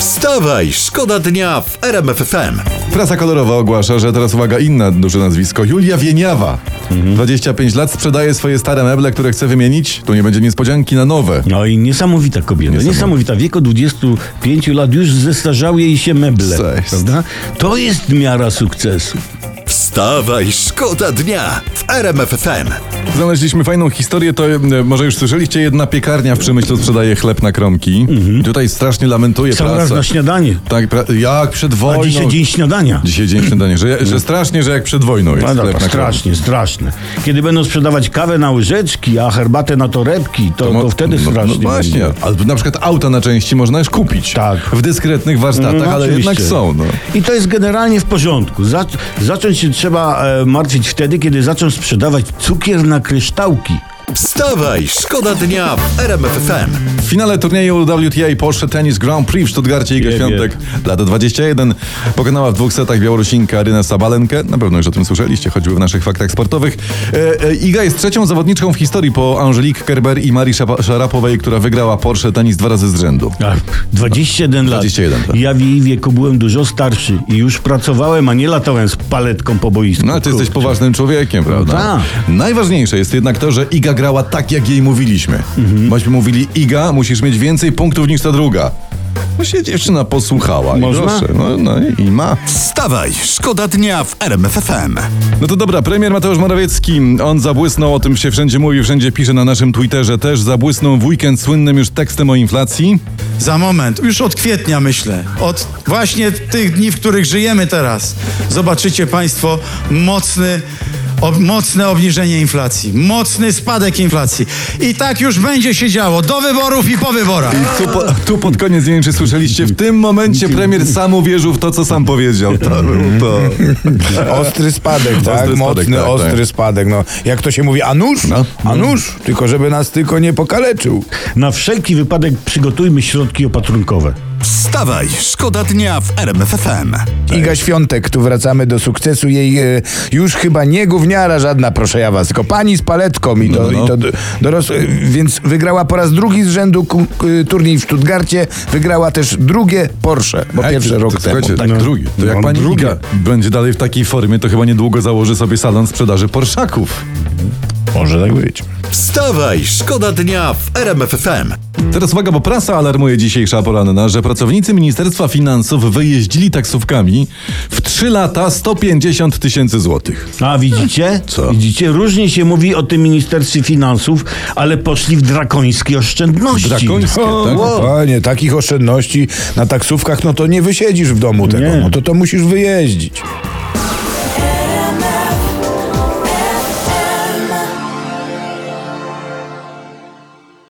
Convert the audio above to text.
Wstawaj, szkoda dnia w RMF FM. Prasa kolorowa ogłasza, że teraz uwaga, inna duże nazwisko. Julia Wieniawa. 25 lat sprzedaje swoje stare meble, które chce wymienić. Tu nie będzie niespodzianki na nowe. No i niesamowita kobieta. Niesamowita. Niesamowita. W wieku 25 lat już zestarzały jej się meble. Cześć. Prawda? To jest miara sukcesu. Wstawaj, szkoda dnia w RMF FM. Znaleźliśmy fajną historię, to e, może już słyszeliście, jedna piekarnia w Przemyślu sprzedaje chleb na kromki. I tutaj strasznie lamentuje raz prasa. na śniadanie. Tak, pra- jak przed A wojną. dzisiaj dzień śniadania. Dzisiaj dzień śniadania, że, że strasznie, że jak przed wojną jest No, no, chleb na kromki. strasznie, straszne. Kiedy będą sprzedawać kawę na łyżeczki, a herbatę na torebki, to, to, mo- wtedy no, strasznie. No właśnie, będzie. ale na przykład auta na części można już kupić. Tak. W dyskretnych warsztatach, No, ale oczywiście. jednak są. No. I to jest generalnie w porządku. Zac- zacząć się trzeba e, martwić wtedy, kiedy zaczną sprzedawać cukier na kryształki. Wstawaj, szkoda dnia w RMF FM. W finale turnieju WTA Porsche Tennis Grand Prix w Stuttgarcie Iga Świątek, lata 21, pokonała w dwóch setach Białorusinkę Arynę Sabalenkę. Na pewno już o tym słyszeliście, choćby w naszych faktach sportowych. E, e, Iga jest trzecią zawodniczką w historii po Angelique Kerber i Marii Szarapowej, która wygrała Porsche Tennis dwa razy z rzędu. Ach, 21 lat. 21, tak. Ja w jej wieku byłem dużo starszy i już pracowałem, a nie latałem z paletką po boisku. No ale ty jesteś poważnym człowiekiem, prawda? tak. Najważniejsze jest jednak to, że Iga grała tak, jak jej mówiliśmy. Mhm. Myśmy mówili, Iga, musisz mieć więcej punktów niż ta druga. No się dziewczyna posłuchała. Można? I proszę, no, no i ma. Wstawaj, szkoda dnia w RMF FM. No to dobra, premier Mateusz Morawiecki, on zabłysnął, o tym się wszędzie mówi, wszędzie pisze na naszym Twitterze, też zabłysnął w weekend słynnym już tekstem o inflacji. Za moment, już od kwietnia myślę, od właśnie tych dni, w których żyjemy teraz, zobaczycie Państwo mocny, ob, mocne obniżenie inflacji, mocny spadek inflacji. I tak już będzie się działo do wyborów i po wyborach. Tu, po, tu pod koniec, nie wiem czy słyszeliście, w tym momencie premier sam uwierzył w to, co sam powiedział. To był to. Ostry spadek, tak? spadek, Mocny, tak, ostry tak. spadek. No, jak to się mówi, a nóż? No. A nóż, tylko żeby nas tylko nie pokaleczył. Na wszelki wypadek przygotujmy środki opatrunkowe. Wstawaj, szkoda dnia w RMF FM. Iga Świątek, tu wracamy do sukcesu jej e, już chyba nie gówniara żadna, proszę ja was, tylko pani z paletką i to, No, no. i to więc wygrała po raz drugi z rzędu k- turniej w Stuttgarcie, wygrała też drugie Porsche, bo Ej, pierwsze to- rok to, temu. Słuchajcie, tak, drugi. To jak No, pani drugie. Iga będzie dalej w takiej formie, to chyba niedługo założy sobie salon sprzedaży Porszaków. Może tak być. Wstawaj, szkoda dnia w RMF FM. Teraz uwaga, bo prasa alarmuje dzisiejsza poranna, że pracownicy Ministerstwa Finansów wyjeździli taksówkami w 3 lata 150 tysięcy złotych. A widzicie? Co? Widzicie? Różnie się mówi o tym Ministerstwie Finansów, ale poszli w drakońskie oszczędności. Drakońskie, O, tak? Panie, takich oszczędności na taksówkach, no to nie wysiedzisz w domu tego, Nie. no to to musisz wyjeździć.